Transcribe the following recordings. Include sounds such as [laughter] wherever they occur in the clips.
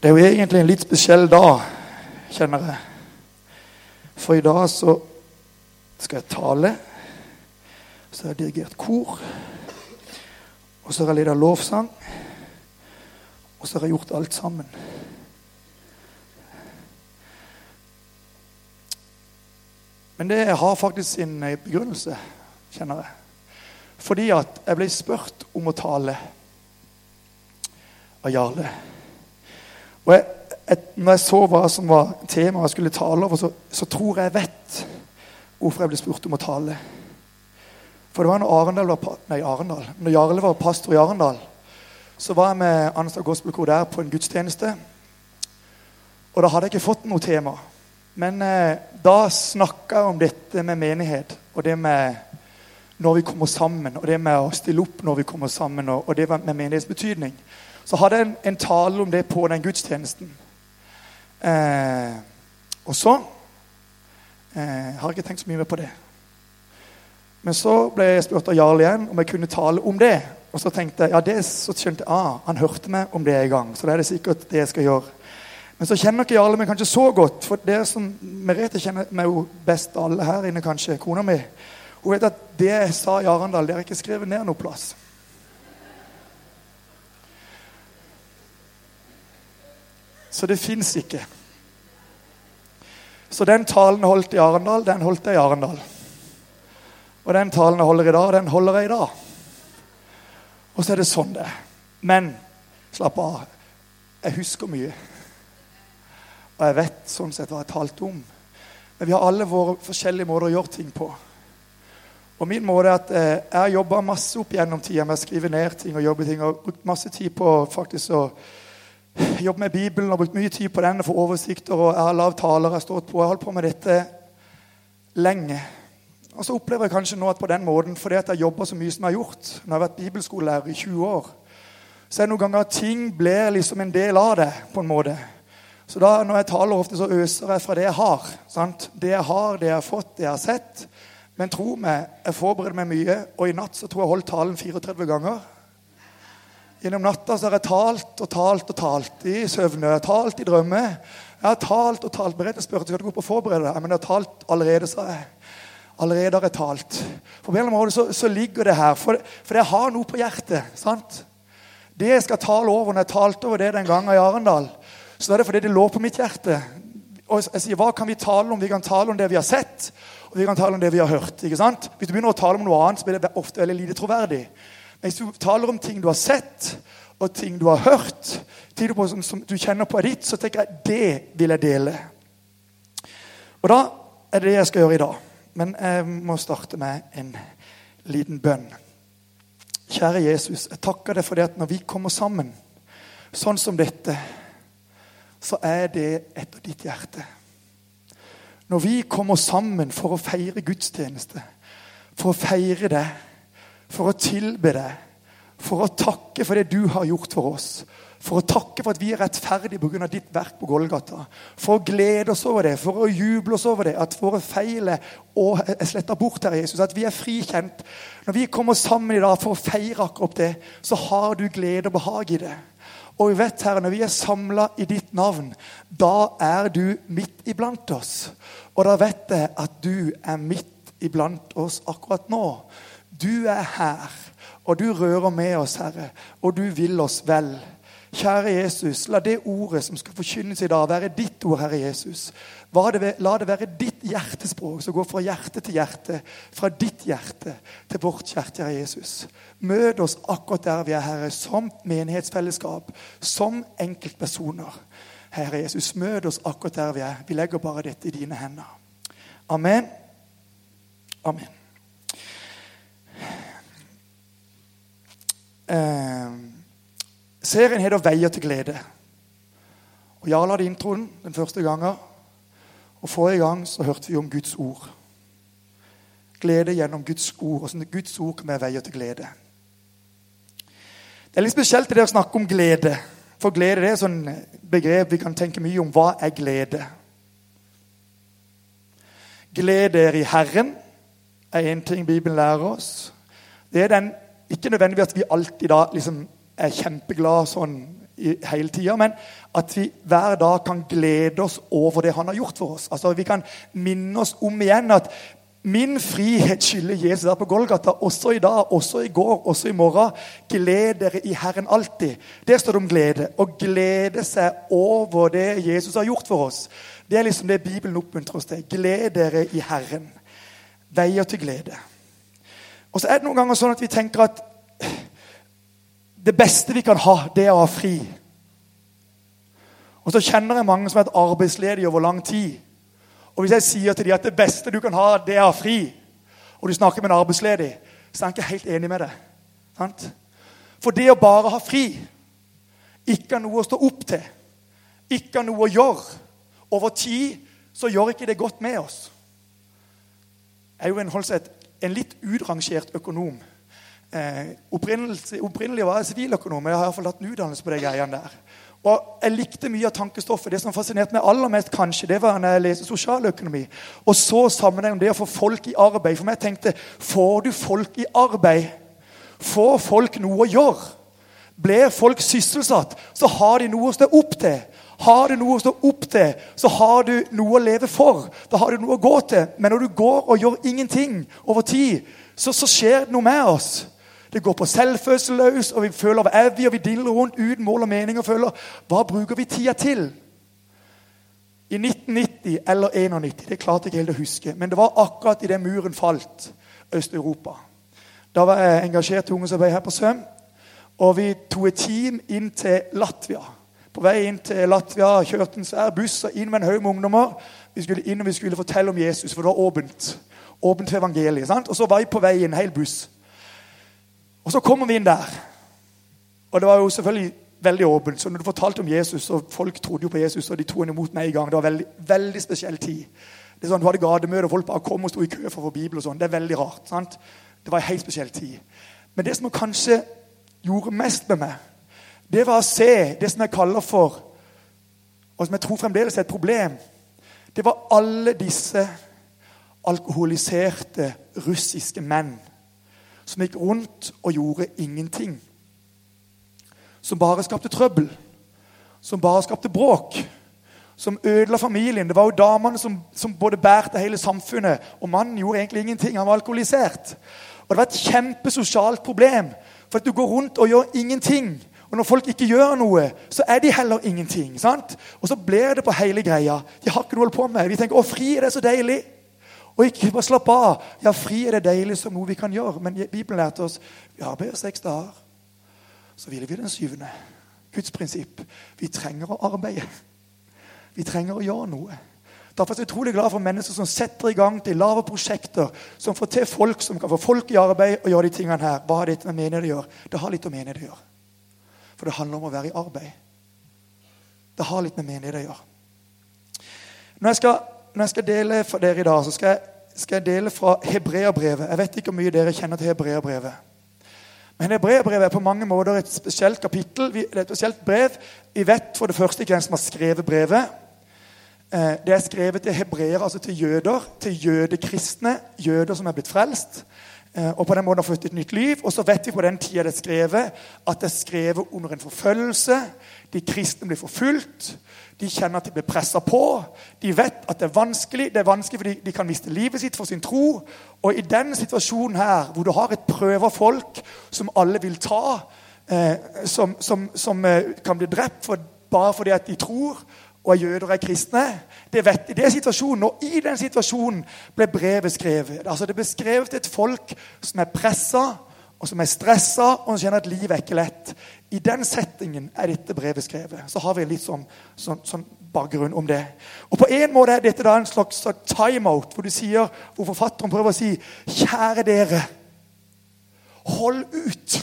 Det er jo egentlig en litt spesiell dag, kjenner jeg. For i dag så skal jeg tale. Så har jeg dirigert kor. Og så har jeg leda lovsang. Og så har jeg gjort alt sammen. Men det har faktisk sin begrunnelse, kjenner jeg. Fordi at jeg ble spurt om å tale av Jarle. Og jeg, jeg, når jeg så hva som var temaet jeg skulle tale over, så, så, tror jeg jeg vet hvorfor jeg ble spurt om å tale. For det var når Arendal var, nei, Arendal, når Jarle var pastor i Arendal, så var jeg med Anstad Gospelkor der på en gudstjeneste. Og da hadde jeg ikke fått noe tema. Men eh, da snakka jeg om dette med menighet, og det med når vi kommer sammen, og det med å stille opp når vi kommer sammen, og, og det med menighetsbetydning. Så hadde jeg en, en, tale om det på den gudstjenesten. Eh, og så eh, har jeg ikke tenkt så mye mer på det. Men så ble jeg spurt av Jarl igjen om jeg kunne tale om det. Og så tenkte jeg, ja, det så skjønte jeg, ah, han hørte meg om det en gang. Så det er det sikkert det jeg skal gjøre. Men så kjenner ikke Jarle meg kanskje så godt. For det som Merete kjenner meg jo best alle her inne, kanskje. Kona mi. Hun vet at det jeg sa i Arendal, det har ikke skrevet ned noe plass. Så det fins ikke. Så den talen holdt i Arendal, den holdt jeg i Arendal. Og den talen jeg holder i dag, den holder jeg i dag. Og så er det sånn det er. Men slapp av. Jeg husker mye. Og jeg vet sånn sett hva jeg talte om. Men vi har alle våre forskjellige måter å gjøre ting på. Og min måte er at eh, Jeg har jobba masse opp gjennom tida med å skrive ned ting og jobbe ting. Og brukt masse tid på faktisk å jobbe med Bibelen og brukt mye tid på den og få oversikter. og Jeg har lav taler, jeg har stått på. Jeg har holdt på med dette lenge. Og så opplever jeg kanskje nå at på den måten, fordi at jeg jobber så mye som jeg har gjort Når jeg har vært bibelskolelærer i 20 år, så er det noen ganger at ting blir liksom en del av det. på en måte. Så da, når jeg taler ofte, så øser jeg fra det jeg har. Sant? Det jeg har, det jeg har fått, det jeg har sett. Men tro meg, jeg forbereder meg mye. Og i natt så tror jeg holdt talen 34 ganger. Gjennom natta så har jeg talt og talt og talt i søvne. Jeg talt i drømme. Jeg har talt og talt. Merete spurte skal du gå opp og forberede deg. Men jeg har talt allerede, sa jeg. Allerede har jeg talt. På måte så, så ligger det her. For, for, jeg har noe på hjertet. sant? Det jeg skal tale over når jeg talte over det den gangen i Arendal, så er det fordi det lå på mitt hjerte. Og jeg sier, Hva kan vi tale om? Vi kan tale om det vi har sett, og vi kan tale om det vi har hørt. ikke sant? Hvis du begynner å tale om noe annet, så blir det ofte veldig lite troverdig. Hvis du taler om ting du har sett, og ting du har hørt, ting som, som du kjenner på er ditt, så tenker jeg det vil jeg dele. Og da er det det jeg skal gjøre i dag. Men jeg må starte med en liten bønn. Kjære Jesus, jeg takker deg for det at når vi kommer sammen sånn som dette så er det etter ditt hjerte. Når vi kommer sammen for å feire gudstjeneste, for å feire det, for å tilbe deg, for å takke for det du har gjort for oss, for å takke for at vi er rettferdige pga. ditt verk på Golgata. For å glede oss over det, for å juble oss over det, at våre feil er sletta bort. Herre Jesus, At vi er frikjent. Når vi kommer sammen i dag for å feire akkurat det, så har du glede og behag i det. Og vi vet, Herre, når vi er samla i ditt navn, da er du midt iblant oss. Og da vet jeg at du er midt iblant oss akkurat nå. Du er her, og du rører med oss, Herre, og du vil oss vel. Kjære Jesus, la det ordet som skal forkynnes i dag, være ditt ord, Herre Jesus. La det være ditt hjertespråk som går fra hjerte til hjerte, fra ditt hjerte til vårt hjerte, Herre Jesus. Møt oss akkurat der vi er, Herre, som menighetsfellesskap, som enkeltpersoner. Herre Jesus, møt oss akkurat der vi er. Vi legger bare dette i dine hender. Amen. Amen. Eh, serien heter 'Veier til glede'. Og Jarl hadde introen den første gangen. Og Forrige gang så hørte vi om Guds ord. Glede gjennom Guds ord. Og sånn Guds ord kan være veier til glede. Det er litt spesielt det å snakke om glede. For glede det er sånn begrep vi kan tenke mye om. Hva er glede? Glede er i Herren er én ting Bibelen lærer oss. Det er den, Ikke nødvendigvis at vi alltid da liksom er kjempeglade sånn i, hele tida, men at vi hver dag kan glede oss over det han har gjort for oss. Altså Vi kan minne oss om igjen at min frihet skylder Jesus der på Golgata, også i dag, også i går, også i morgen. Gled dere i Herren alltid. Der står det om glede. Å glede seg over det Jesus har gjort for oss. Det er liksom det Bibelen oppmuntrer oss til. Gled dere i Herren. Veier til glede. Og så er det noen ganger sånn at vi tenker at det beste vi kan ha, det er å ha fri. Og så kjenner jeg mange som har vært arbeidsledige over lang tid. Og hvis jeg sier til dem at det beste du kan ha, det er å ha fri, og du snakker med en arbeidsledig, så er han ikke helt enig med det. Sant? For det å bare ha fri, ikke ha noe å stå opp til, ikke ha noe å gjøre Over tid så gjør ikke det godt med oss. Jeg er jo en, litt utrangert økonom. Eh, opprinnelig, var jeg siviløkonom, men jeg har iallfall tatt en utdannelse på de greiene der. Og Jeg likte mye av tankestoffet. Det som fascinerte meg aller mest, kanskje, det var når jeg leste sosialøkonomi. Og så sammenhengen det å få folk i arbeid. For meg tenkte får du folk i arbeid, får folk noe å gjøre. Blir folk sysselsatt, så har de noe å stå opp til. Har du noe å stå opp til, så har du noe å leve for. Da har du noe å gå til. Men når du går og gjør ingenting over tid, så, så skjer det noe med oss. Det går på selvfølelse løs, og vi føler hva er vi, og vi diller rundt uten mål og mening og føler Hva bruker vi tida til? I 1990 eller 1991, det klarte jeg ikke helt å huske, men det var akkurat idet muren falt, Øst-Europa. Da var jeg engasjert i ungdomsarbeid her på Søm, og vi tok et team inn til Latvia. På vei inn til Latvia kjørte en svær buss og inn med en haug med ungdommer. Vi skulle inn og vi skulle fortelle om Jesus, for det var åpent. Åpent til evangeliet. sant? Og så var vi på vei inn, hel buss. Og så kommer vi inn der. Og det var jo selvfølgelig veldig åpent. Så når du fortalte om Jesus, og folk trodde jo på Jesus, og de tok henne imot med en gang Det var veldig, veldig spesiell tid. Det er sånn, Du hadde gatemøte, og folk bare kom og sto i kø for å få Bibel. og sånn. Det er veldig rart. sant? Det var en helt spesiell tid. Men det som kanskje gjorde mest med meg, det var å se det som jeg kaller for Og som jeg tror fremdeles er et problem. Det var alle disse alkoholiserte russiske menn som gikk rundt og gjorde ingenting. Som bare skapte trøbbel. Som bare skapte bråk. Som ødela familien. Det var jo damene som, som både bærte hele samfunnet. Og mannen gjorde egentlig ingenting. Han var alkoholisert. Og Det var et kjempesosialt problem. For at du går rundt og gjør ingenting. Og når folk ikke gjør noe, så er de heller ingenting. sant? Og så blir det på hele greia. De har ikke noe å holde på med. Vi tenker 'Å, fri, er det så deilig'. Og ikke bare slapp av. Ja, fri er det deilig som noe vi kan gjøre. Men Bibelen lærte oss vi arbeider seks dager. Så hviler vi den syvende. Guds prinsipp. Vi trenger å arbeide. Vi trenger å gjøre noe. Derfor er jeg utrolig glad for mennesker som setter i gang til lave prosjekter, som får til folk som kan få folk i arbeid og gjøre de tingene her. Hva har dette med menighet å gjøre? Det har litt å mene det gjøre. For det handler om å være i arbeid. Det har litt med menighet å gjøre. Når jeg skal når jeg skal dele for dere i dag, så skal jeg, skal jeg dele fra Hebreabrevet. Jeg vet ikke hvor mye dere kjenner til Hebreabrevet. Men Hebreabrevet er på mange måter et spesielt kapittel. Det er et spesielt brev. Vi vet for det første ikke hvem som har skrevet brevet. Eh, det er skrevet til hebreere, altså til jøder. Til jødekristne. Jøder som er blitt frelst. Eh, og på den måten har fått et nytt liv. Og så vet vi på den tida det er skrevet, at det er skrevet under en forfølgelse. De kristne blir forfulgt. De kjenner at de blir pressa på. De vet at det er vanskelig. Det er vanskelig fordi de kan miste livet sitt for sin tro. Og i den situasjonen her, hvor du har et prøverfolk som alle vil ta, eh, som, som, som eh, kan bli drept for, bare fordi at de tror, og er jøder og er kristne. Det vet de. Det er situasjonen. Og i den situasjonen ble brevet skrevet. Altså Det ble skrevet til et folk som er pressa, og som er stressa, og som kjenner at livet er ikke lett. I den settingen er dette brevet skrevet. Så har vi litt sånn, sånn, sånn bakgrunn om det. Og På en måte er dette da en slags timeout, hvor du sier, hvor forfatteren prøver å si Kjære dere, hold ut.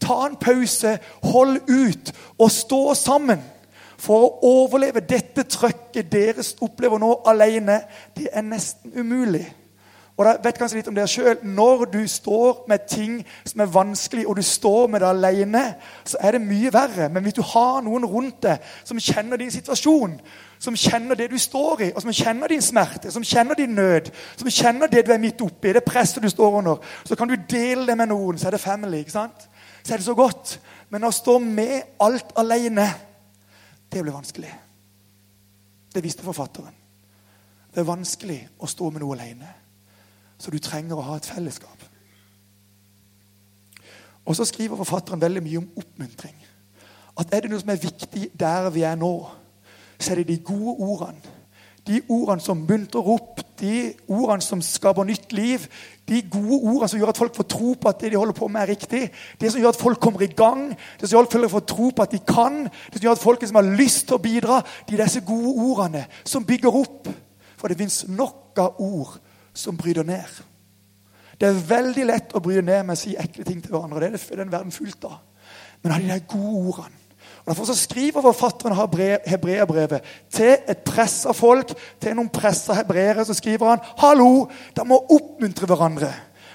Ta en pause, hold ut, og stå sammen. For å overleve dette trøkket dere opplever nå alene, det er nesten umulig. Og da vet kanskje litt om dere selv. Når du står med ting som er vanskelig, og du står med det alene, så er det mye verre. Men hvis du har noen rundt deg som kjenner din situasjon, som kjenner det du står i, og som kjenner din smerte, som kjenner din nød, som kjenner det du er midt oppi, det presset du står under, så kan du dele det med noen. Så er det family. ikke sant? så er det så godt. Men å stå med alt alene, det blir vanskelig. Det visste forfatteren. Det er vanskelig å stå med noe alene. Så du trenger å ha et fellesskap. Og så skriver forfatteren veldig mye om oppmuntring. At er det noe som er viktig der vi er nå, så er det de gode ordene. De ordene som muntrer opp, de ordene som skaper nytt liv. De gode ordene som gjør at folk får tro på at det de holder på med, er riktig. Det som gjør at folk kommer i gang, det som gjør at folk får tro på at de kan. Det som gjør at folk som har lyst til å bidra. De disse gode ordene som bygger opp. For det fins nok av ord som bryter ned. Det er veldig lett å bryte ned med å si ekle ting til hverandre. Det er den verden fullt av. Men av de der gode ordene Derfor så skriver forfatteren av hebreerbrevet til et pressa folk, til noen pressa hebreere. Så skriver han hallo, de må oppmuntre hverandre.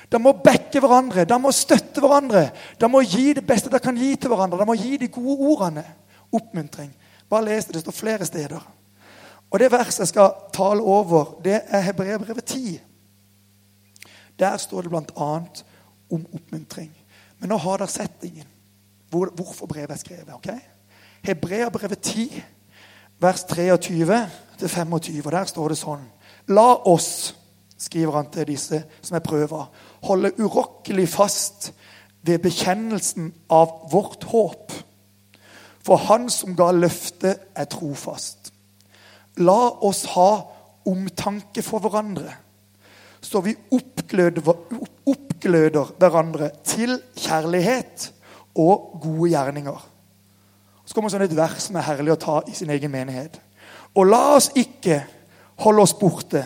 De må backe hverandre, de må støtte hverandre. De må gi det beste de kan gi til hverandre. De må gi de gode ordene. Oppmuntring. Bare les det. Det står flere steder. Og Det verset jeg skal tale over, det er Hebreerbrevet 10. Der står det bl.a. om oppmuntring. Men nå har dere settingen. Hvor, hvorfor brevet er skrevet. ok? Hebreerbrevet 10, vers 23-25. og Der står det sånn La oss, skriver han til disse som er prøva, holde urokkelig fast ved bekjennelsen av vårt håp. For Han som ga løftet, er trofast. La oss ha omtanke for hverandre, så vi oppgløder, oppgløder hverandre til kjærlighet og gode gjerninger. Så kommer sånn et vers som er herlig å ta i sin egen menighet. Og la oss ikke holde oss borte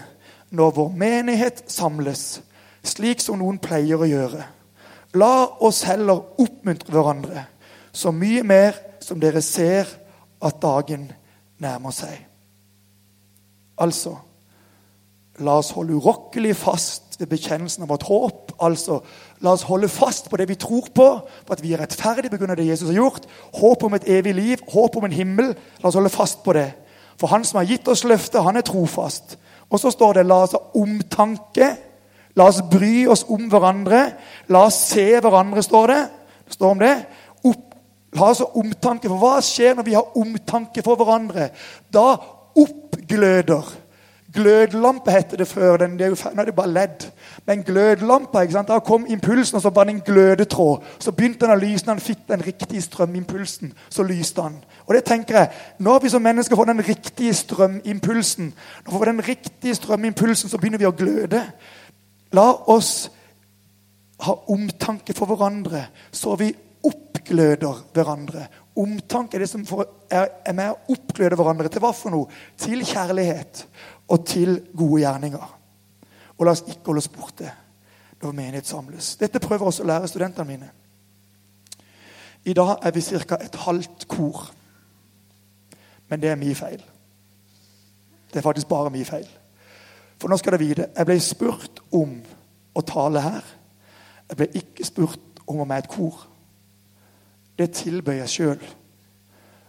når vår menighet samles, slik som noen pleier å gjøre. La oss heller oppmuntre hverandre, så mye mer som dere ser at dagen nærmer seg. Altså La oss holde urokkelig fast ved bekjennelsen av vårt håp. Altså, La oss holde fast på det vi tror på, på at vi er rettferdige pga. det Jesus har gjort. Håp om et evig liv, håp om en himmel. La oss holde fast på det. For Han som har gitt oss løftet, han er trofast. Og så står det la oss ha omtanke. La oss bry oss om hverandre. La oss se hverandre, står det. Det står om det. Opp, la oss ha omtanke. For hva skjer når vi har omtanke for hverandre? Da oppgløder Glødlampe heter det før. Den, det er jo, nå er det bare ledd. Men glødlampa ikke sant? Da kom impulsen, og så var det en glødetråd. Så begynte den å lyse når den fikk den riktige strømimpulsen. Så lyste den. Og det tenker jeg, Når vi som mennesker får den riktige strømimpulsen, når vi får den riktige strømimpulsen, så begynner vi å gløde. La oss ha omtanke for hverandre, så vi oppgløder hverandre. Omtanke er det som er med å oppgløde hverandre. Til hva for noe? Til kjærlighet og til gode gjerninger. Og la oss ikke holde oss borte når menighet samles. Dette prøver også å lære studentene mine. I dag er vi ca. et halvt kor. Men det er mye feil. Det er faktisk bare mye feil. For nå skal dere vite jeg ble spurt om å tale her. Jeg ble ikke spurt om å være et kor. Det tilbød jeg sjøl.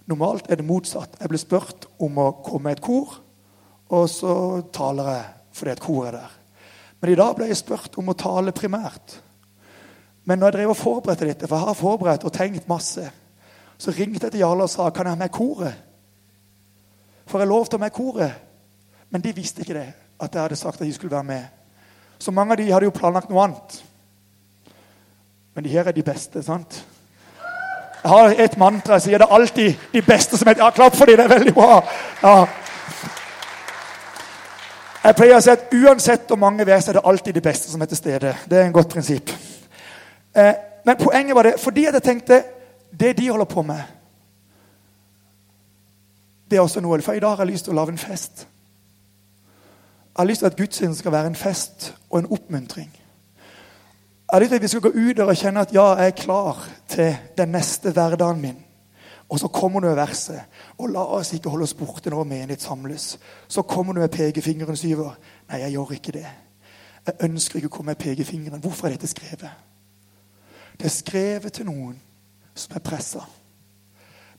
Normalt er det motsatt. Jeg ble spurt om å komme med et kor. Og så taler jeg fordi et kor er der. Men i dag ble jeg spurt om å tale primært. Men når jeg drev og forberedte dette, for jeg har forberedt og tenkt masse, så ringte jeg til Jarle og sa kan jeg ha med koret. For jeg lovte å ha med koret. Men de visste ikke det, at jeg hadde sagt at de skulle være med. Så mange av de hadde jo planlagt noe annet. Men de her er de beste, sant? Jeg har et mantra. Jeg sier det alltid de beste som heter Ja, klapp for dem, det er veldig bra. Ja. Jeg pleier å si at Uansett hvor mange vi er, så er det alltid de beste som er til stede. Det er en godt prinsipp. Eh, men poenget var det fordi jeg tenkte det de holder på med, det er også noe. For i dag har jeg lyst til å lage en fest. Jeg har lyst til at gudstjenesten skal være en fest og en oppmuntring. Jeg har lyst til at vi skal gå ut og kjenne at ja, jeg er klar til den neste hverdagen min. Og så kommer du med verset. Og la oss ikke holde oss borte når menighet samles. Så kommer du med pekefingeren syver. Nei, jeg gjør ikke det. Jeg ønsker ikke å komme med pekefingeren. Hvorfor er dette skrevet? Det er skrevet til noen som er pressa.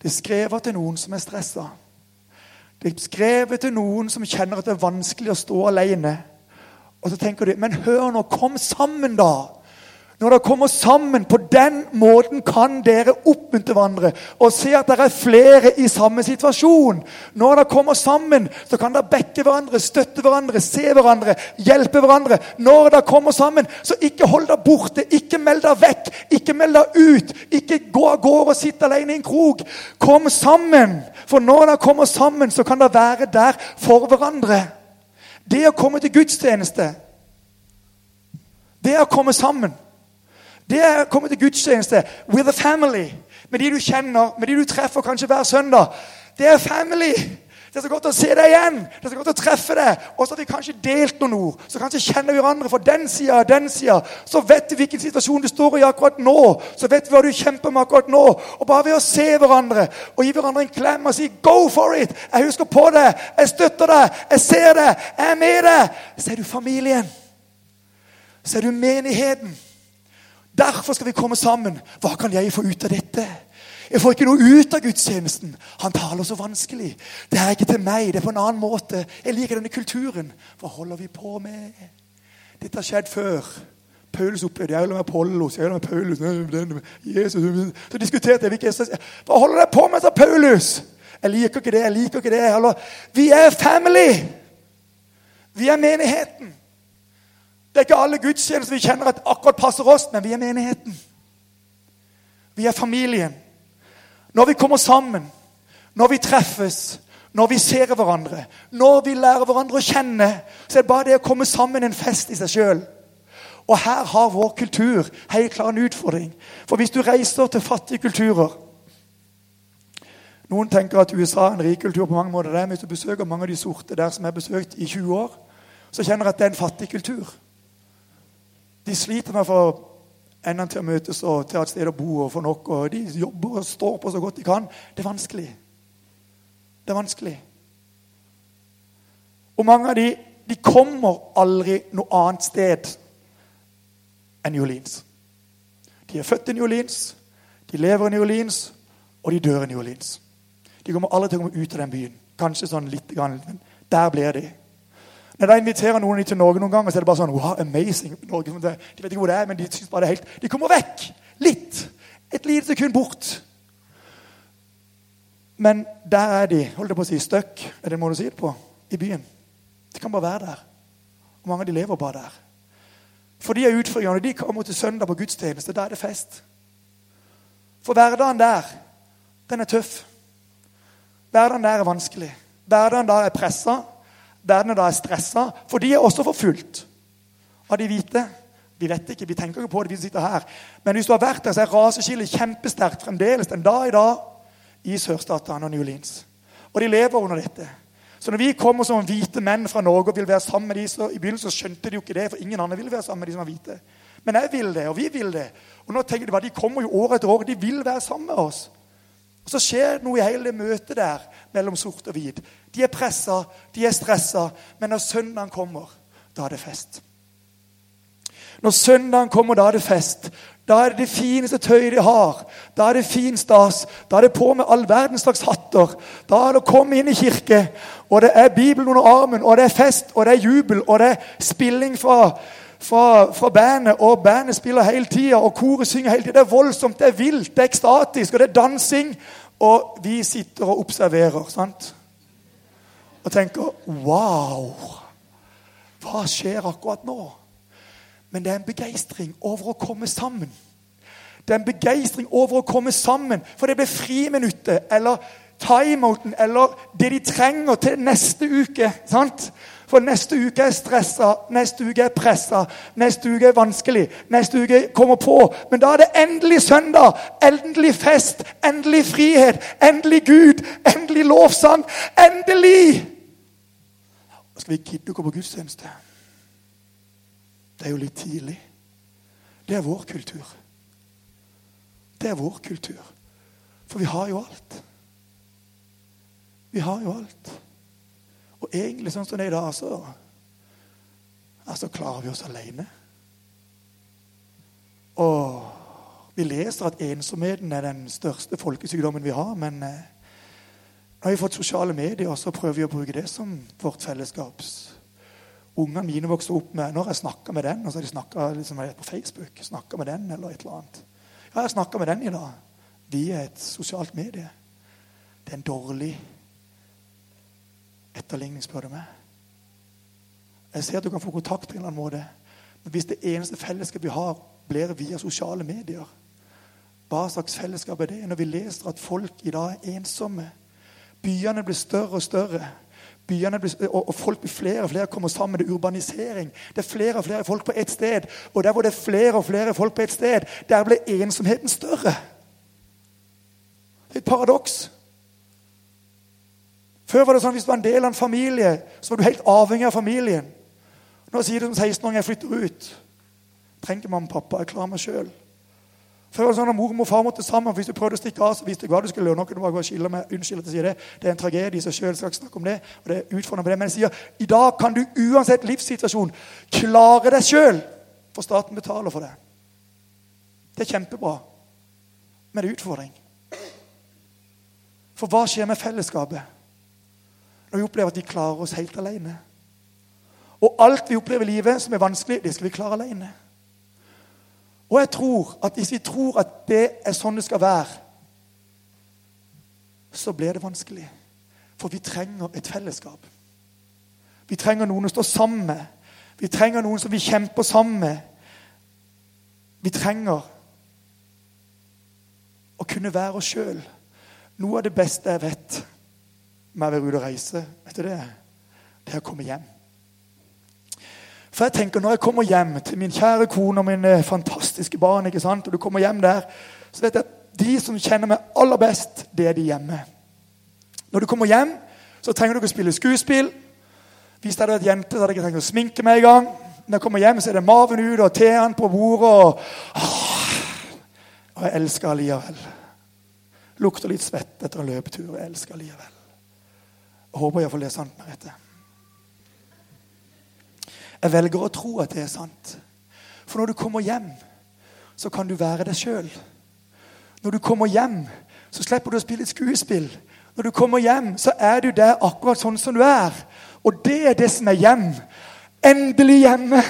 Det er skrevet til noen som er stressa. Det er skrevet til noen som kjenner at det er vanskelig å stå alene. Og så tenker de Men hør nå, kom sammen, da! Når dere kommer sammen på den måten, kan dere oppmuntre hverandre og se at det er flere i samme situasjon. Når dere kommer sammen, så kan dere backe hverandre, støtte hverandre, se hverandre, hjelpe hverandre. Når dere kommer sammen, så ikke hold dere borte, ikke meld dere vekk, ikke meld dere ut. Ikke gå av gårde og sitte alene i en krok. Kom sammen, for når dere kommer sammen, så kan dere være der for hverandre. Det å komme til gudstjeneste, det å komme sammen. Det er å komme til gudstjeneste with a family. Med de du kjenner, med de du treffer kanskje hver søndag. Det er family. Det er så godt å se deg igjen. Det er så godt å treffe deg. Og så har vi kanskje delt noen ord. Så kanskje kjenner vi hverandre fra den sida og den sida. Så vet vi hvilken situasjon du står i akkurat nå. Så vet vi hva du kjemper med akkurat nå. Og bare ved å se hverandre og gi hverandre en klem og si 'go for it', jeg husker på det, jeg støtter deg, jeg ser det, jeg er med deg, så er du familien. Så er du menigheten. Derfor skal vi komme sammen. Hva kan jeg få ut av dette? Jeg får ikke noe ut av gudstjenesten. Han taler så vanskelig. Det er ikke til meg, det er på en annen måte. Jeg liker denne kulturen. Hva holder vi på med? Dette har skjedd før. Paulus opplevde jeg med Apollos, jeg med Paulus Jesus, Så diskuterte jeg hvilke Hva holder dere på med, sa Paulus? Jeg liker ikke det, jeg liker ikke det. Vi er family! Vi er menigheten. Det er ikke alle gudstjenester vi kjenner at akkurat passer oss, men vi er menigheten. Vi er familien. Når vi kommer sammen, når vi treffes, når vi ser hverandre, når vi lærer hverandre å kjenne, så er det bare det å komme sammen en fest i seg sjøl. Og her har vår kultur helt klar en utfordring. For hvis du reiser til fattige kulturer Noen tenker at USA er en rik kultur på mange måter. Det er Hvis du besøker mange av de sorte der som er besøkt i 20 år, så kjenner jeg at det er en fattig kultur. De sliter med å få endene til å møtes og til et sted å bo og få nok. og De jobber og står på så godt de kan. Det er vanskelig. Det er vanskelig. Og mange av de, de kommer aldri noe annet sted enn New Orleans. De er født i New Orleans, de lever i New Orleans, og de dør i New Orleans. De kommer aldri til å komme ut av den byen. Kanskje sånn litt, men der blir de. Når de inviterer noen til Norge noen ganger, så er det bare sånn wow, amazing. Norge, de vet ikke hvor det er, men de synes bare det er helt De kommer vekk! Litt. Et lite sekund bort. Men der er de holdt jeg på å si, stuck, er det en måte å si det på, i byen. De kan bare være der. Og mange av de lever bare der. For de er utfordringene. De kommer til søndag på gudstjeneste, da er det fest. For hverdagen der, den er tøff. Hverdagen der er vanskelig. Hverdagen der er pressa verden da er stressa, for de er også forfulgt av de hvite. Vi vet ikke, vi tenker ikke på det, vi sitter her. Men hvis du har vært der, så er raseskillet kjempesterkt fremdeles den dag i dag i sørstatene og New Orleans. Og de lever under dette. Så når vi kommer som hvite menn fra Norge og vil være sammen med de, så i begynnelsen skjønte de jo ikke det, for ingen andre ville være sammen med de som var hvite. Men jeg vil det, og vi vil det. Og nå tenker de bare, de kommer jo år etter år, de vil være sammen med oss. Og Så skjer noe i hele det møtet der mellom sort og hvit. De er pressa, de er stressa, men når søndagen kommer, da er det fest. Når søndagen kommer, da er det fest. Da er det det fineste tøyet de har. Da er det fin stas. Da er det på med all verdens slags hatter. Da er det å komme inn i kirke, og det er Bibelen under armen, og det er fest, og det er jubel, og det er spilling fra, fra, fra bandet, og bandet spiller hele tida, og koret synger hele tida. Det er voldsomt, det er vilt, det er ekstatisk, og det er dansing. Og vi sitter og observerer. sant? og tenker Wow! Hva skjer akkurat nå? Men det er en begeistring over å komme sammen. Det er en begeistring over å komme sammen, for det blir friminuttet eller timeouten eller det de trenger til neste uke. sant? For neste uke er stressa, neste uke er pressa, neste uke er vanskelig. Neste uke kommer på. Men da er det endelig søndag. Endelig fest. Endelig frihet. Endelig Gud. Endelig lovsang. Endelig! Skal vi gidde å gå på gudstjeneste? Det er jo litt tidlig. Det er vår kultur. Det er vår kultur. For vi har jo alt. Vi har jo alt. Og egentlig sånn som det er i dag, så altså, klarer vi oss alene. Og vi leser at ensomheten er den største folkesykdommen vi har. Men eh, nå har vi fått sosiale medier, så prøver vi å bruke det som vårt fellesskaps. ungene mine vokste opp med Når jeg snakka med den, og så har de snakka liksom, på Facebook snakket med den, eller et eller annet. Ja, jeg snakka med den i dag via et sosialt medie. Det er en dårlig etterligning, spør du meg. Jeg ser at du kan få kontakt på en eller annen måte. Men hvis det eneste fellesskapet vi har, blir via sosiale medier, hva slags fellesskap er det? Når vi leser at folk i dag er ensomme. Byene blir større og større. Byene blir, og, folk blir flere og flere kommer sammen. Det er urbanisering. Det er flere og flere folk på ett sted. Og der hvor det er flere og flere folk på ett sted, der blir ensomheten større. Det er et paradoks. Før var det sånn hvis du var en del av en familie, så var du helt avhengig av familien. Nå sier du som 16-åring jeg flytter ut. Trenger mamma og pappa. Jeg klarer meg sjøl. Før var det sånn at Mor og far måtte sammen. Hvis du prøvde å stikke av, så visste du hva du skulle gjøre. Nå kunne du bare gå og skille meg. Unnskyld at jeg sier det. Det er en tragedie i seg sjøl. Skal ikke snakke om det. og det er utfordrende på det. Men jeg sier i dag kan du uansett livssituasjon klare deg sjøl. For staten betaler for det. Det er kjempebra. Men det er utfordring. For hva skjer med fellesskapet når vi opplever at vi klarer oss helt alene? Og alt vi opplever i livet som er vanskelig, det skal vi klare alene. Og jeg tror at hvis vi tror at det er sånn det skal være, så blir det vanskelig. For vi trenger et fellesskap. Vi trenger noen å stå sammen med. Vi trenger noen som vi kjemper sammen med. Vi trenger å kunne være oss sjøl. Noe av det beste jeg vet med å være ute og reise, vet du det, det er å komme hjem. For jeg tenker, Når jeg kommer hjem til min kjære kone og mine fantastiske barn, ikke sant? og du kommer hjem der, så vet jeg at de som kjenner meg aller best, det er de hjemme. Når du kommer hjem, så trenger du ikke å spille skuespill. Hvis jeg hadde vært jente, så hadde jeg ikke trengt å sminke meg i gang. Når jeg kommer hjem, så er det maven ut og teen på bordet. Og, og jeg elsker allikevel. Lukter litt svett etter en løpetur. Jeg elsker allikevel. Jeg håper iallfall det er sant, Merete. Jeg velger å tro at det er sant. For når du kommer hjem, så kan du være deg sjøl. Når du kommer hjem, så slipper du å spille et skuespill. Når du kommer hjem, så er du der akkurat sånn som du er. Og det er det som er hjem. Endelig hjemme.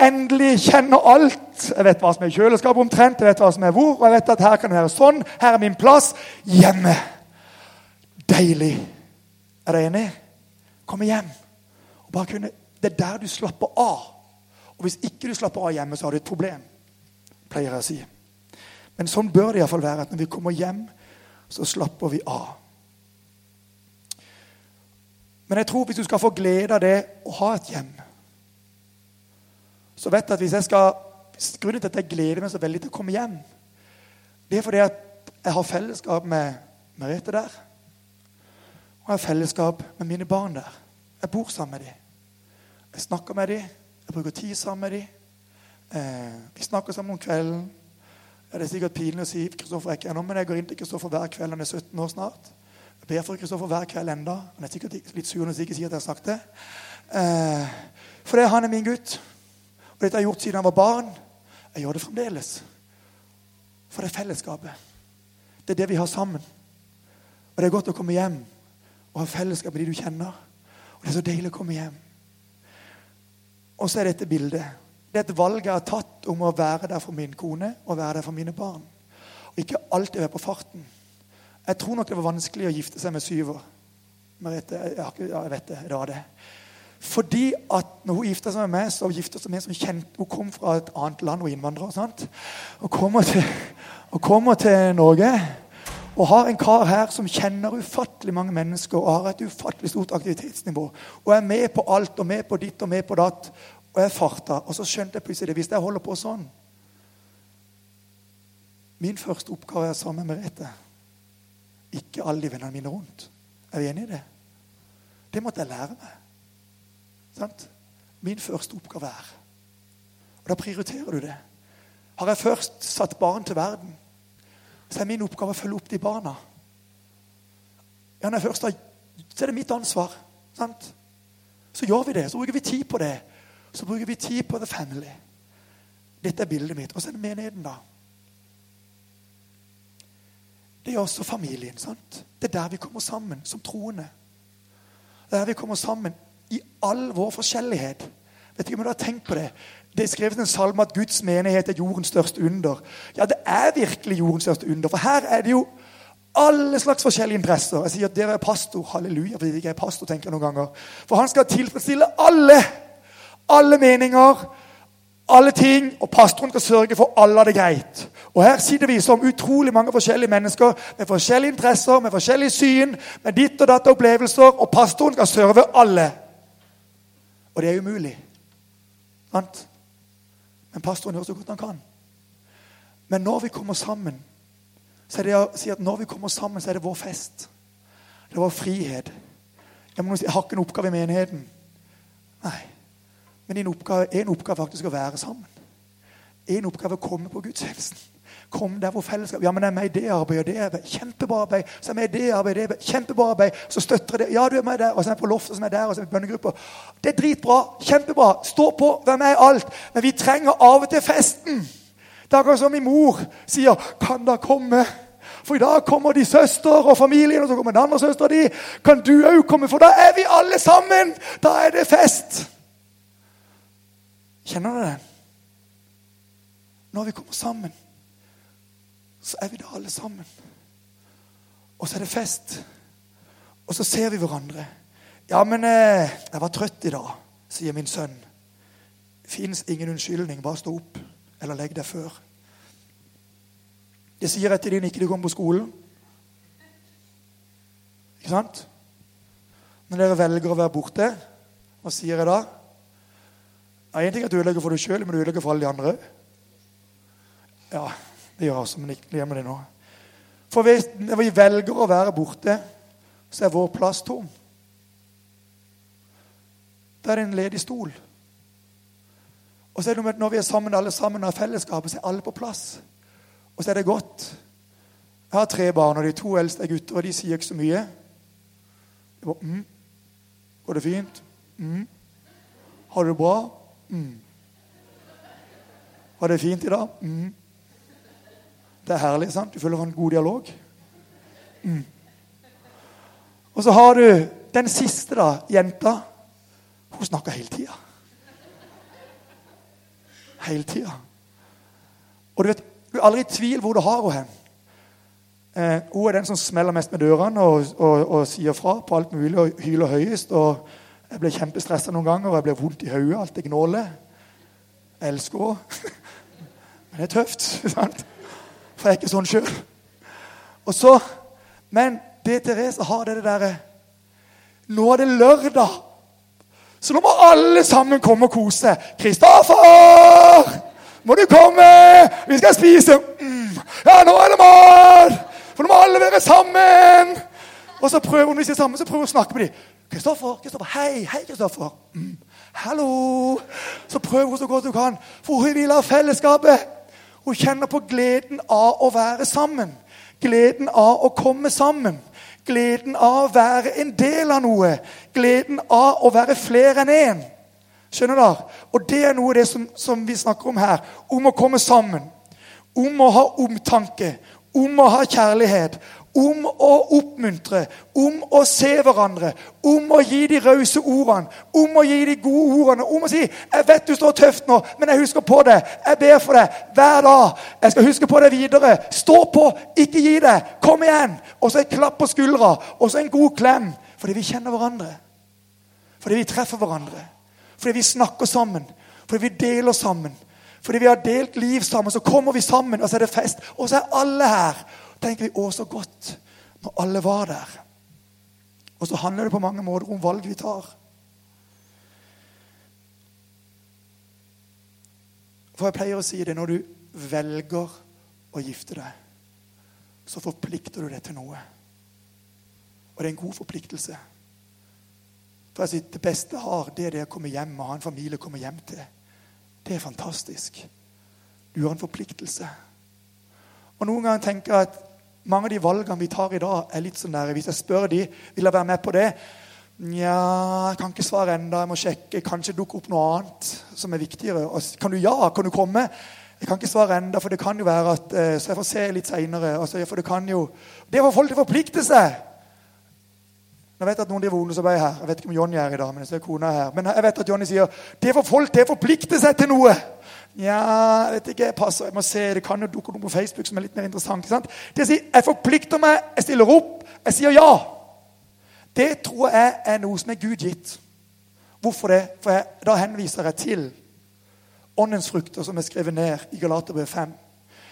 Endelig kjenner alt. Jeg vet hva som er kjøleskapet omtrent, jeg vet hva som er hvor, og jeg vet at her kan det være sånn. Her er min plass. Hjemme. Deilig. Er dere enig? Komme hjem og bare kunne det er der du slapper av. Og hvis ikke du slapper av hjemme, så har du et problem. pleier jeg å si. Men sånn bør det iallfall være. at Når vi kommer hjem, så slapper vi av. Men jeg tror hvis du skal få glede av det å ha et hjem Så vet jeg at hvis jeg skal Grunnen til at jeg gleder meg så veldig til å komme hjem, det er fordi at jeg har fellesskap med Merete der. Og jeg har fellesskap med mine barn der. Jeg bor sammen med dem. Jeg snakker med dem. Jeg bruker tid sammen med dem. Eh, vi snakker sammen om kvelden. Det er sikkert pinlig å si Kristoffer er ikke ennå, men jeg går inn til Kristoffer hver kveld. Han er 17 år snart. Jeg ber for Kristoffer hver kveld enda. Han er sikkert litt sur når jeg ikke sier at jeg har sagt det. Eh, for det, han er min gutt. Og dette har jeg gjort siden han var barn. Jeg gjør det fremdeles. For det er fellesskapet. Det er det vi har sammen. Og det er godt å komme hjem og ha fellesskap med de du kjenner. Og det er så deilig å komme hjem. Og så er dette bildet. Det er et valg jeg har tatt om å være der for min kone og være der for mine barn. Og ikke alltid være på farten. Jeg tror nok det var vanskelig å gifte seg med syver. Merete, jeg, jeg vet det. Det var det. Fordi at når hun gifta seg med meg, så gifta seg med en som kjente Hun kom fra et annet land og innvandrer. Og kommer og kommer til Norge og har en kar her som kjenner ufattelig mange mennesker og har et ufattelig stort aktivitetsnivå. Og er med på alt og med på ditt og med på datt. Og jeg farta. Og så skjønte jeg plutselig det. Hvis jeg holder på sånn Min første oppgave er sammen med Merete. Ikke alle de vennene mine rundt. Er vi enige i det? Det måtte jeg lære meg. Sant? Min første oppgave er Og da prioriterer du det. Har jeg først satt barn til verden, så er min oppgave å følge opp de barna. Ja, når jeg først har, så er det mitt ansvar. Sant? Så gjør vi det. Så bruker vi tid på det. Så bruker vi tid på the family. Dette er bildet mitt. Og så er det menigheten, da. Det er også familien. sant? Det er der vi kommer sammen som troende. Det er der vi kommer sammen i all vår forskjellighet. Vet ikke om du har tenkt på Det Det er skrevet en salme at Guds menighet er jordens største under. Ja, det er virkelig jordens største under. For her er det jo alle slags forskjellige interesser. Jeg sier at dere er pastor. Halleluja, fordi jeg er pastor, tenker jeg noen ganger. For han skal tilfredsstille alle. Alle meninger, alle ting. Og pastoren skal sørge for alle har det greit. Og her sitter vi som utrolig mange forskjellige mennesker med forskjellige interesser, med forskjellige syn, med ditt og datt opplevelser, og pastoren skal serve alle. Og det er umulig. Sant? Men pastoren gjør så godt han kan. Men når vi kommer sammen, så er det å si at når vi kommer sammen, så er det vår fest. Det er vår frihet. Jeg, må si, jeg har ikke en oppgave i menigheten. Nei. Men en oppgave, en oppgave faktisk å være sammen. En oppgave å komme på gudstjenesten. Kom der hvor fellesskap Ja, men jeg er med i det arbeidet og det arbeidet. Kjempebra arbeid. Så er jeg med i det arbeidet, det arbeidet. Kjempebra arbeid. Så støtter jeg det. Ja, du er med der. Og så er jeg på loftet, og så er jeg der, og så er jeg i bønnegruppa. Det er dritbra. Kjempebra. Stå på. Vær med i alt. Men vi trenger av og til festen. Det er akkurat som min mor sier 'Kan da komme?' For i dag kommer de søster og familien, og så kommer den andre søstera di. Kan du òg komme, for da er vi alle sammen! Da er det fest! Kjenner du det? Når vi kommer sammen så er vi der alle sammen. Og så er det fest. Og så ser vi hverandre. 'Ja, men eh, jeg var trøtt i dag', sier min sønn. Fins ingen unnskyldning. Bare stå opp. Eller legg deg før. Det sier jeg til din ikke du kommer på skolen. Ikke sant? Når dere velger å være borte, hva sier jeg da? Ja, Én ting er at du ødelegger for deg sjøl, men du ødelegger for alle de andre. Ja, det gjør også, men ikke glem det nå. For hvis, vi velger å være borte, så er vår plass tom. Da er det en ledig stol. Og så er det Når vi er sammen alle sammen av fellesskapet, så er alle på plass. Og så er det godt. Jeg har tre barn, og de to eldste er gutter, og de sier ikke så mye. Det var, mm. Går det fint? Mm. Har du det bra? Mm. Var det fint i dag? Mm. Det er herlig. sant? Du føler en god dialog. Mm. Og så har du den siste, da, jenta. Hun snakker hele tida. Hele tida. Og du vet, du er aldri i tvil hvor du har henne hen. Eh, hun er den som smeller mest med dørene og, og, og, sier fra på alt mulig og hyler høyest. og Jeg ble kjempestressa noen ganger, og jeg ble vondt i hodet. Alt er gnålet. Jeg elsker henne. [laughs] Men det er tøft. [laughs] sant? For jeg er ikke sånn sjøl. Så, Men det Therese har, det er det derre Nå er det lørdag. Så nå må alle sammen komme og kose. 'Kristoffer! Må du komme? Vi skal spise.' Mm. 'Ja, nå er det mat!' For nå må alle være sammen. Og så prøver hun, hvis er sammen, så prøver hun å snakke med dem. 'Kristoffer, Kristoffer, hei, hei, Kristoffer.' Mm. 'Hallo.' Så prøver hun så godt hun kan, for hun vil ha fellesskapet. Hun kjenner på gleden av å være sammen. Gleden av å komme sammen. Gleden av å være en del av noe. Gleden av å være flere enn én. Skjønner dere? Og det er noe av det som, som vi snakker om her. Om å komme sammen. Om å ha omtanke. Om å ha kjærlighet om å oppmuntre, om å se hverandre, om å gi de rause ordene, om å gi de gode ordene, om å si 'Jeg vet du står tøft nå, men jeg husker på det. Jeg ber for deg hver dag. Jeg skal huske på det videre. Stå på, ikke gi deg. Kom igjen.' Og så et klapp på skuldra, og så en god klem. Fordi vi kjenner hverandre. Fordi vi treffer hverandre. Fordi vi snakker sammen. Fordi vi deler sammen. Fordi vi har delt liv sammen. Så kommer vi sammen, og så er det fest. Og så er alle her tenker vi å, så godt når alle var der. Og så handler det på mange måter om valg vi tar. For jeg pleier å si det når du velger å gifte deg, så forplikter du deg til noe. Og det er en god forpliktelse. For jeg sier, Det beste har, det er det å komme hjem og ha en familie å komme hjem til. Det er fantastisk. Du har en forpliktelse. Og Noen ganger tenker jeg at mange av de valgene vi tar i dag, er litt sånn der Hvis jeg spør de, vil jeg være med på det? Nja, jeg kan ikke svare enda, Jeg må sjekke. Kanskje dukke opp noe annet som er viktigere. Kan du ja? Kan du komme? Jeg kan ikke svare enda, for det kan jo være at eh, Så jeg får se litt seinere. Altså, det kan jo Det folk til å forplikte seg Jeg vet at noen driver ungdomsarbeid her. Jeg vet ikke om Jonny er i dag. men jeg ser kona her. Men jeg vet at Jonny sier det for folk til å forplikte seg til noe. Ja, jeg vet ikke, jeg passer, jeg må se, Det kan jo dukke noe på Facebook som er litt mer interessant. ikke sant? Det sier, Jeg forplikter meg, jeg stiller opp, jeg sier ja. Det tror jeg er noe som er Gud gitt. Hvorfor det? For jeg, Da henviser jeg til åndens frukter, som er skrevet ned i Galaterbrev 5.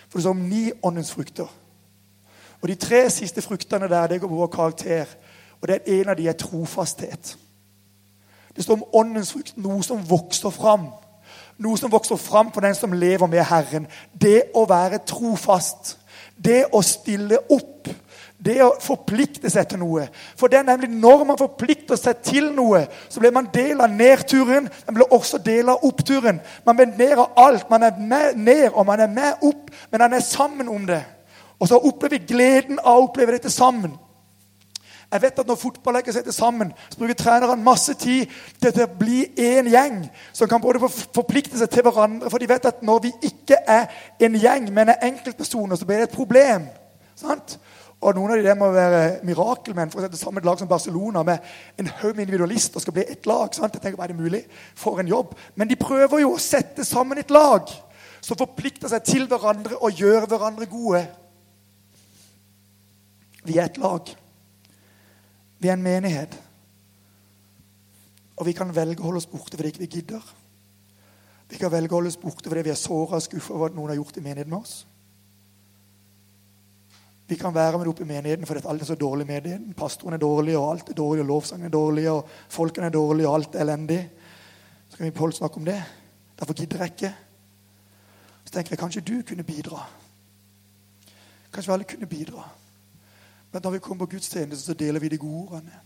For det står om ni åndens frukter. Og De tre siste fruktene der det går på vår karakter. Og det er En av de er trofasthet. Det står om åndens frukt, noe som vokser fram. Noe som vokser fram for den som lever med Herren. Det å være trofast. Det å stille opp. Det å forplikte seg til noe. For det er nemlig Når man forplikter seg til noe, så blir man del av nedturen. Man blir også del av oppturen. Man blir ned av alt. Man er med ned, og man er med opp, men man er sammen om det. Og så opplever vi gleden av å oppleve dette sammen. Jeg vet at Når fotball legger seg til sammen, så bruker trenerne masse tid til å bli én gjeng som kan både forplikte seg til hverandre. For de vet at når vi ikke er en gjeng, men er enkeltpersoner, så blir det et problem. Sant? Og Noen av de der må være mirakelmenn for å sette sammen et lag som Barcelona med en haug med individualister skal bli ett lag. sant? Jeg tenker, hva er det mulig? For en jobb. Men de prøver jo å sette sammen et lag som forplikter seg til hverandre og gjør hverandre gode. Vi er et lag. Vi er en menighet. Og vi kan velge å holde oss borte fordi ikke vi gidder. Vi kan velge å holde oss borte fordi vi er såra og skuffa over hva noen har gjort i menigheten med oss. Vi kan være med oppe i menigheten fordi alt er så dårlig i menigheten. Pastoren er dårlig, og alt er dårlig, og lovsangen er dårlig, og folkene er dårlige, og alt er elendig. Så kan vi Pål snakke om det. Derfor gidder jeg ikke. Så tenker jeg kanskje du kunne bidra. Kanskje vi alle kunne bidra. Men når vi kommer på gudstjeneste, så deler vi de gode ordene.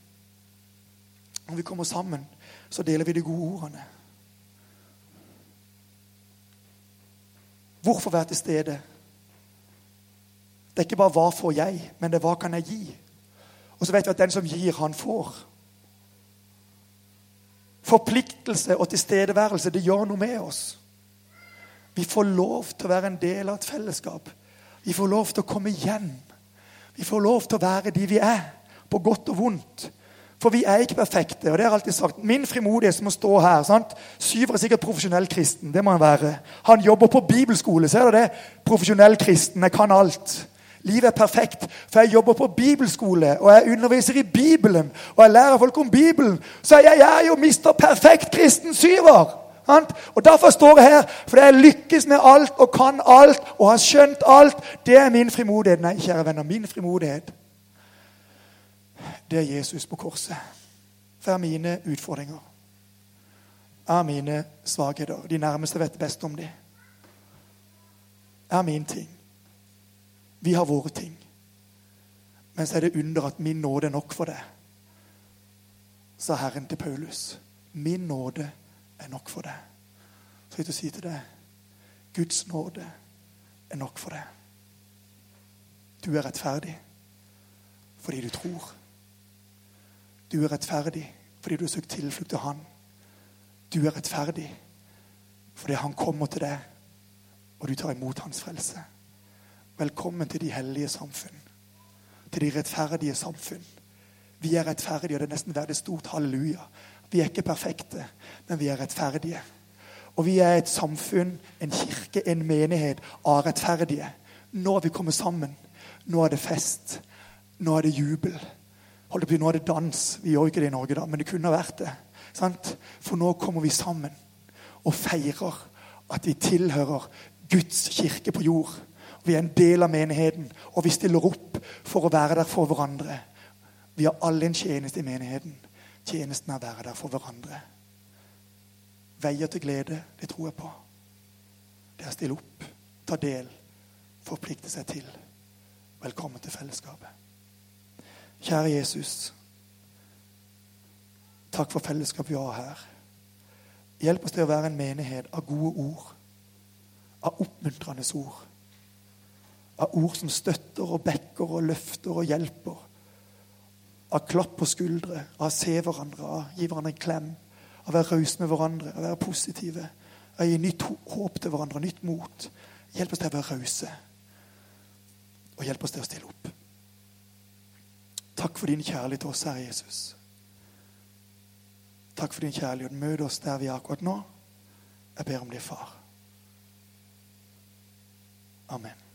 Når vi kommer sammen, så deler vi de gode ordene. Hvorfor være til stede? Det er ikke bare 'hva får jeg', men det er 'hva kan jeg gi'? Og så vet vi at den som gir, han får. Forpliktelse og tilstedeværelse, det gjør noe med oss. Vi får lov til å være en del av et fellesskap. Vi får lov til å komme hjem. Vi får lov til å være de vi er, på godt og vondt. For vi er ikke perfekte. og det har jeg alltid sagt. Min frimodighet som å stå her sant? Syver er sikkert profesjonell kristen. Det må han være. Han jobber på bibelskole. Ser du det? Profesjonell kristen. Jeg kan alt. Livet er perfekt, for jeg jobber på bibelskole, og jeg underviser i Bibelen, og jeg lærer folk om Bibelen. Så jeg er jo mister perfekt kristen syver. Og Derfor står jeg her, fordi jeg lykkes med alt og kan alt og har skjønt alt. Det er min frimodighet. Nei, kjære venner, min frimodighet det er Jesus på korset. For jeg har mine utfordringer. Jeg har mine svakheter. De nærmeste vet best om dem. Jeg har min ting. Vi har våre ting. Men så er det under at min nåde er nok for deg, sa Herren til Paulus. Min nåde er nok for deg. Så jeg vil si til deg Guds nåde er nok for deg. Du er rettferdig fordi du tror. Du er rettferdig fordi du har søkt tilflukt til Han. Du er rettferdig fordi Han kommer til deg, og du tar imot Hans frelse. Velkommen til de hellige samfunn. Til de rettferdige samfunn. Vi er rettferdige, og det er nesten verdt et stort halleluja. Vi er ikke perfekte, men vi er rettferdige. Og vi er et samfunn, en kirke, en menighet av rettferdige. Nå har vi kommet sammen. Nå er det fest. Nå er det jubel. Holdt på, nå er det dans. Vi gjør ikke det i Norge, da, men det kunne vært det. Sant? For nå kommer vi sammen og feirer at vi tilhører Guds kirke på jord. Vi er en del av menigheten, og vi stiller opp for å være der for hverandre. Vi har alle en tjeneste i menigheten. Tjenesten å være der for hverandre. Veier til glede, det tror jeg på. Det er å stille opp, ta del, forplikte seg til. Velkommen til fellesskapet. Kjære Jesus. Takk for fellesskapet vi har her. Hjelp oss til å være en menighet av gode ord. Av oppmuntrende ord av ord som støtter og backer og løfter og hjelper. Av klapp på skuldre, av å se hverandre, av å gi hverandre en klem. Av å være rause med hverandre, av å være positive. Av å gi nytt håp til hverandre, nytt mot. Hjelp oss til å være rause. Og hjelp oss til å stille opp. Takk for din kjærlighet til oss, Herre Jesus. Takk for din kjærlighet. Møt oss der vi er akkurat nå. Jeg ber om det, far. Amen.